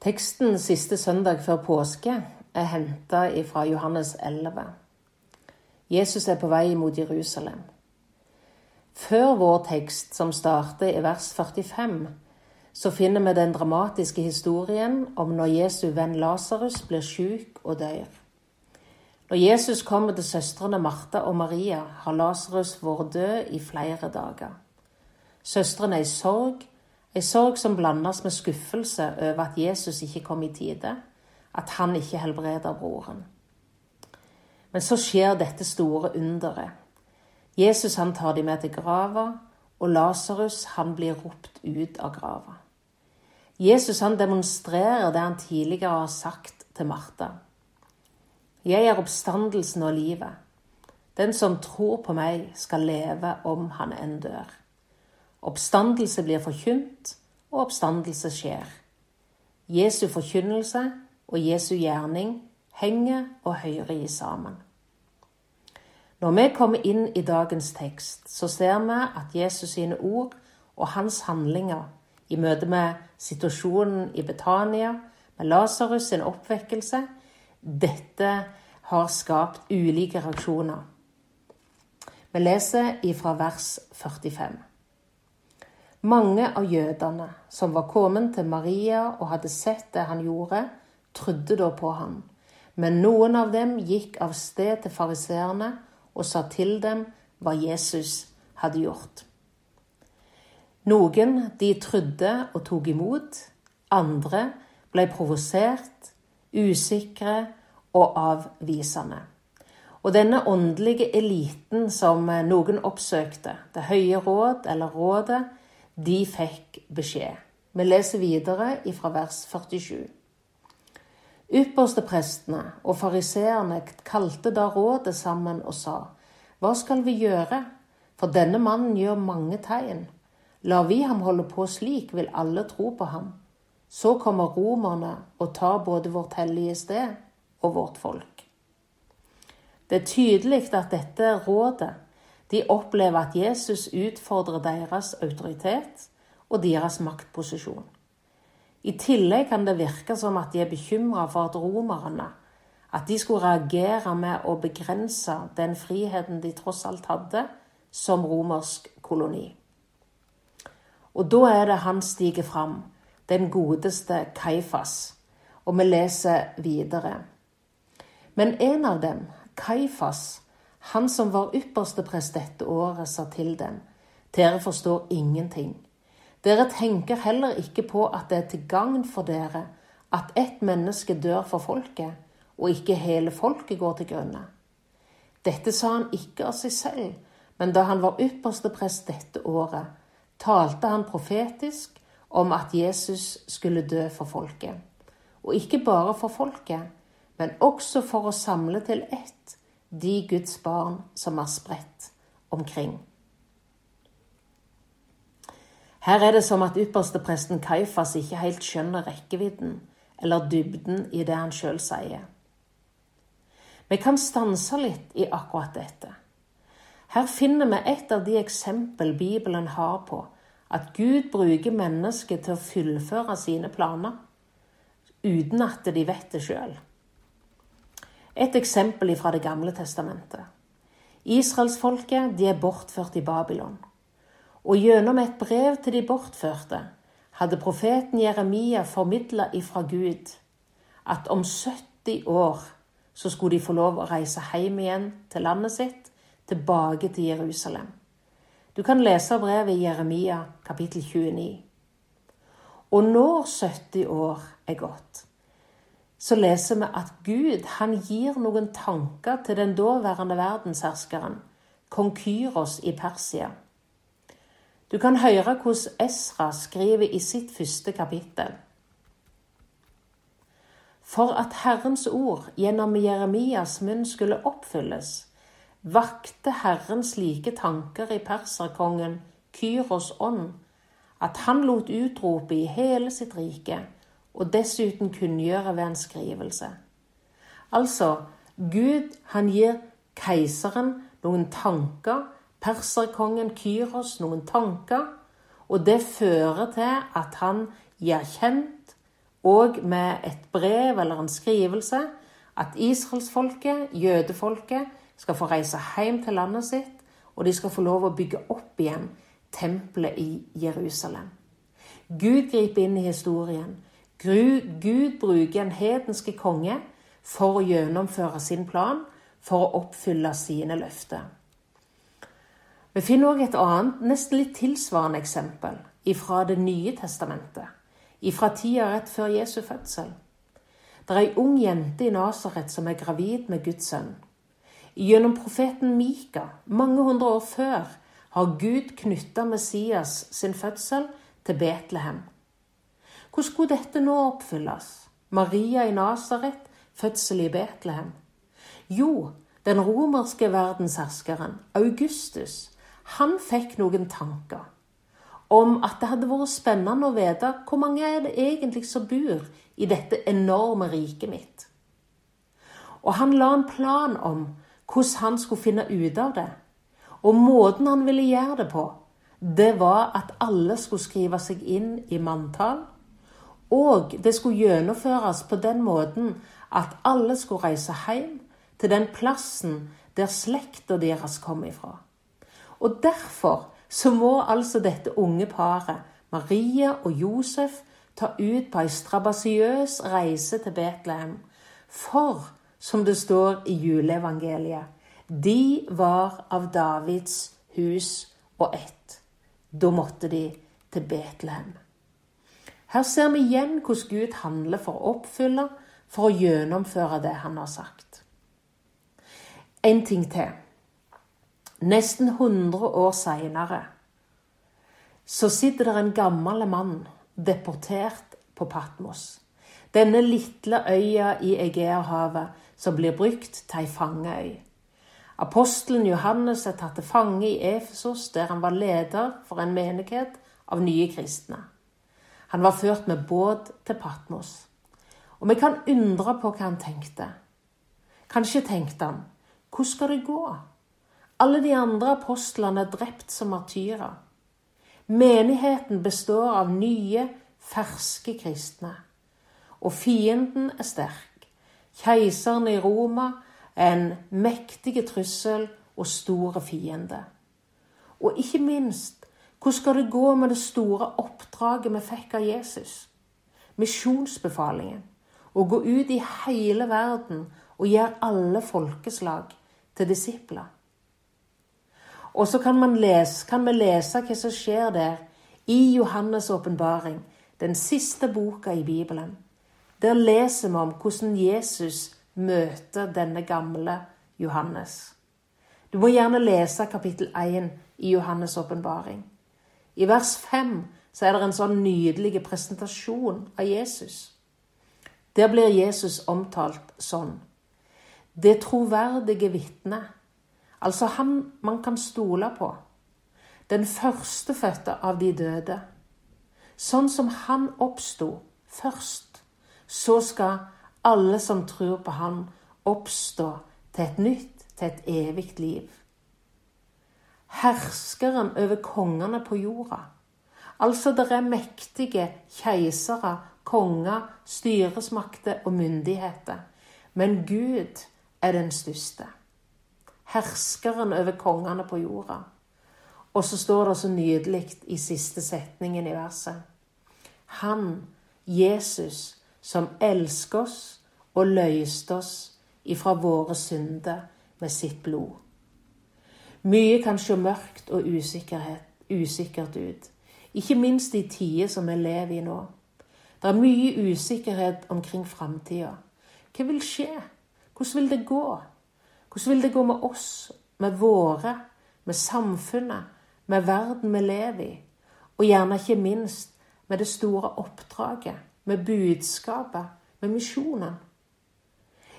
Teksten siste søndag før påske er henta fra Johannes 11. Jesus er på vei mot Jerusalem. Før vår tekst, som starter i vers 45, så finner vi den dramatiske historien om når Jesu venn Lasarus blir syk og dør. Når Jesus kommer til søstrene Martha og Maria, har Lasarus vært død i flere dager. Søstrene er i sorg Ei sorg som blandes med skuffelse over at Jesus ikke kom i tide, at han ikke helbreder broren. Men så skjer dette store underet. Jesus han tar de med til grava, og Lasarus han blir ropt ut av grava. Jesus han demonstrerer det han tidligere har sagt til Martha. Jeg er oppstandelsen og livet. Den som tror på meg, skal leve om han enn dør. Oppstandelse blir forkynt, og oppstandelse skjer. Jesu forkynnelse og Jesu gjerning henger og hører i sammen. Når vi kommer inn i dagens tekst, så ser vi at Jesus sine ord og hans handlinger i møte med situasjonen i Betania, med Lasarus sin oppvekkelse, dette har skapt ulike reaksjoner. Vi leser ifra vers 45. Mange av jødene som var kommet til Maria og hadde sett det han gjorde, trodde da på ham. Men noen av dem gikk av sted til fariseerne og sa til dem hva Jesus hadde gjort. Noen de trodde og tok imot, andre ble provosert, usikre og avvisende. Og denne åndelige eliten som noen oppsøkte, Det høye råd eller Rådet, de fikk beskjed. Vi leser videre fra vers 47. Ypperste prestene og fariseerne kalte da rådet sammen og sa, Hva skal vi gjøre? For denne mannen gjør mange tegn. Lar vi ham holde på slik, vil alle tro på ham. Så kommer romerne og tar både vårt hellige sted og vårt folk. Det er tydelig at dette rådet de opplever at Jesus utfordrer deres autoritet og deres maktposisjon. I tillegg kan det virke som at de er bekymra for at romerne at de skulle reagere med å begrense den friheten de tross alt hadde som romersk koloni. Og da er det han stiger fram, den godeste Kaifas, og vi leser videre. Men en av dem, Kaifas, han som var ypperste prest dette året, sa til dem, dere forstår ingenting. Dere tenker heller ikke på at det er til gagn for dere at ett menneske dør for folket, og ikke hele folket går til grunne. Dette sa han ikke av seg selv, men da han var ypperste prest dette året, talte han profetisk om at Jesus skulle dø for folket. Og ikke bare for folket, men også for å samle til ett de Guds barn som er spredt omkring. Her er det som at ypperstepresten Kaifas ikke helt skjønner rekkevidden eller dybden i det han sjøl sier. Vi kan stanse litt i akkurat dette. Her finner vi et av de eksempel Bibelen har på at Gud bruker mennesket til å fullføre sine planer, uten at de vet det sjøl. Et eksempel fra Det gamle testamentet. Israelsfolket de er bortført i Babylon. Og gjennom et brev til de bortførte hadde profeten Jeremia formidla ifra Gud at om 70 år så skulle de få lov å reise hjem igjen til landet sitt, tilbake til Jerusalem. Du kan lese brevet i Jeremia kapittel 29. Og når 70 år er gått, så leser vi at Gud han gir noen tanker til den daværende verdensherskeren, kong Kyros i Persia. Du kan høre hvordan Esra skriver i sitt første kapittel. For at Herrens ord gjennom Jeremias munn skulle oppfylles, vakte Herren slike tanker i perserkongen Kyros ånd, at han lot utrope i hele sitt rike og dessuten kunngjøre ved en skrivelse. Altså, Gud han gir keiseren noen tanker, perserkongen Kyros noen tanker, og det fører til at han gir kjent og med et brev eller en skrivelse at israelsfolket, jødefolket, skal få reise hjem til landet sitt, og de skal få lov å bygge opp igjen tempelet i Jerusalem. Gud griper inn i historien. Gud bruker en hedenske konge for å gjennomføre sin plan, for å oppfylle sine løfter. Vi finner òg et annet, nesten litt tilsvarende eksempel fra Det nye testamentet, fra tida rett før Jesu fødsel. Det er ei ung jente i Nasaret som er gravid med Guds sønn. Gjennom profeten Mika, mange hundre år før, har Gud knytta Messias sin fødsel til Betlehem. Hvordan skulle dette nå oppfylles? Maria i Nasaret, fødsel i Betlehem? Jo, den romerske verdensherskeren, Augustus, han fikk noen tanker om at det hadde vært spennende å vite hvor mange er det egentlig som bor i dette enorme riket mitt. Og han la en plan om hvordan han skulle finne ut av det. Og måten han ville gjøre det på, det var at alle skulle skrive seg inn i manntall. Og det skulle gjennomføres på den måten at alle skulle reise hjem til den plassen der slekta deres kom ifra. Og derfor så må altså dette unge paret, Maria og Josef, ta ut på ei strabasiøs reise til Betlehem. For, som det står i juleevangeliet, de var av Davids hus og ett. Da måtte de til Betlehem. Her ser vi igjen hvordan Gud handler for å oppfylle, for å gjennomføre det han har sagt. En ting til. Nesten 100 år seinere så sitter det en gammel mann deportert på Patmos. Denne lille øya i Egeerhavet som blir brukt til ei fangeøy. Apostelen Johannes er tatt til fange i Efesos, der han var leder for en menighet av nye kristne. Han var ført med båt til Patmos. Og vi kan undre på hva han tenkte. Kanskje tenkte han hvordan skal det gå? Alle de andre apostlene er drept som martyrer. Menigheten består av nye, ferske kristne. Og fienden er sterk. Keiseren i Roma er en mektig trussel og store fiende. Og ikke minst, hvordan skal det gå med det store oppdraget vi fikk av Jesus? Misjonsbefalingen. Å gå ut i hele verden og gjøre alle folkeslag til disipler. Og så kan, lese, kan, vi lese hva som skjer der i Johannes' åpenbaring, den siste boka i Bibelen. Der leser vi om hvordan Jesus møter denne gamle Johannes. Du må gjerne lese kapittel 1 i Johannes' åpenbaring. I vers 5 så er det en sånn nydelig presentasjon av Jesus. Der blir Jesus omtalt sånn. Det troverdige vitnet Altså han man kan stole på. Den førstefødte av de døde. Sånn som han oppsto først, så skal alle som tror på han, oppstå til et nytt, til et evig liv. Herskeren over kongene på jorda. Altså det er mektige keisere, konger, styresmakter og myndigheter. Men Gud er den største herskeren over kongene på jorda. Og så står det så nydelig i siste setningen i verset. Han, Jesus, som elsker oss og løste oss ifra våre synder med sitt blod. Mye kan se mørkt og usikkert ut, ikke minst i tider som vi lever i nå. Det er mye usikkerhet omkring framtida. Hva vil skje? Hvordan vil det gå? Hvordan vil det gå med oss, med våre, med samfunnet, med verden vi lever i, og gjerne ikke minst med det store oppdraget, med budskapet, med misjonen?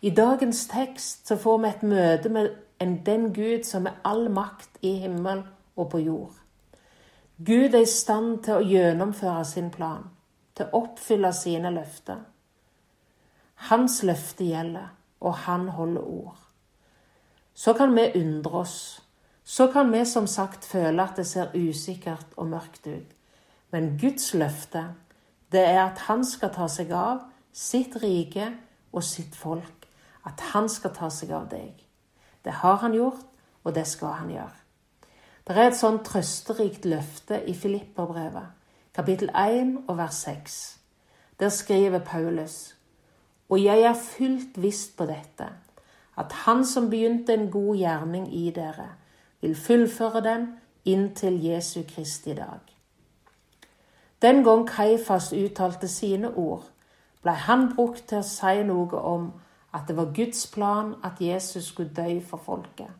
I dagens tekst så får vi et møte med den Gud som er all makt i himmel og på jord. Gud er i stand til å gjennomføre sin plan, til å oppfylle sine løfter. Hans løfte gjelder, og han holder ord så kan vi undre oss. Så kan vi som sagt føle at det ser usikkert og mørkt ut. Men Guds løfte, det er at han skal ta seg av sitt rike og sitt folk. At han skal ta seg av deg. Det har han gjort, og det skal han gjøre. Det er et sånn trøsterikt løfte i Filipperbrevet, kapittel 1 og vers 6. Der skriver Paulus, og jeg er fullt visst på dette, at Han som begynte en god gjerning i dere, vil fullføre den inntil Jesu Kristi dag. Den gang Kaifas uttalte sine ord, ble han brukt til å si noe om at det var Guds plan at Jesus skulle dø for folket.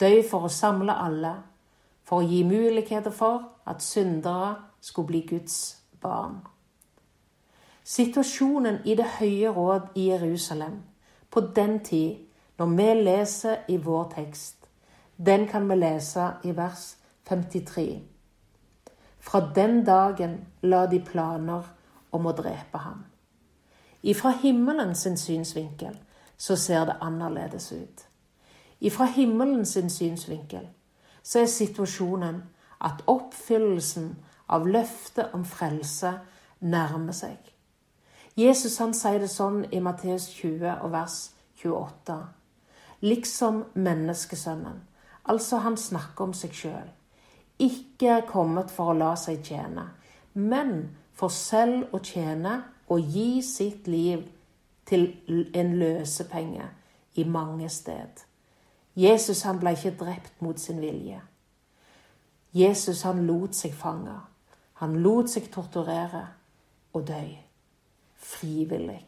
Dø for å samle alle, for å gi muligheter for at syndere skulle bli Guds barn. Situasjonen i Det høye råd i Jerusalem på den tid, når vi leser i vår tekst, den kan vi lese i vers 53. Fra den dagen la de planer om å drepe ham. Ifra himmelens synsvinkel så ser det annerledes ut. Ifra himmelens synsvinkel så er situasjonen at oppfyllelsen av løftet om frelse nærmer seg. Jesus han sier det sånn i Matteus 20 og vers 28. Liksom menneskesønnen. Altså han snakker om seg sjøl ikke er kommet for å la seg tjene, men for selv å tjene og gi sitt liv til en løsepenge i mange sted. Jesus han ble ikke drept mot sin vilje. Jesus han lot seg fange. Han lot seg torturere og dø. Frivillig.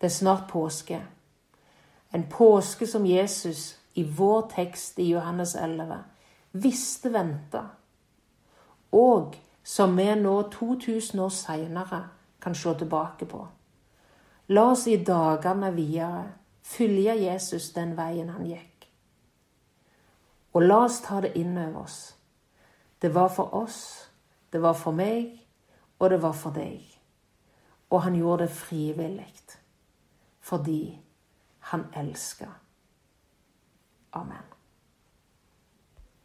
Det er snart påske. En påske som Jesus i vår tekst i Johannes 11 visste venta, og som vi nå 2000 år seinere kan se tilbake på. La oss i dagene videre følge Jesus den veien han gikk. Og la oss ta det inn over oss. Det var for oss, det var for meg, og det var for deg. Og han gjorde det frivillig fordi han elsker. Amen.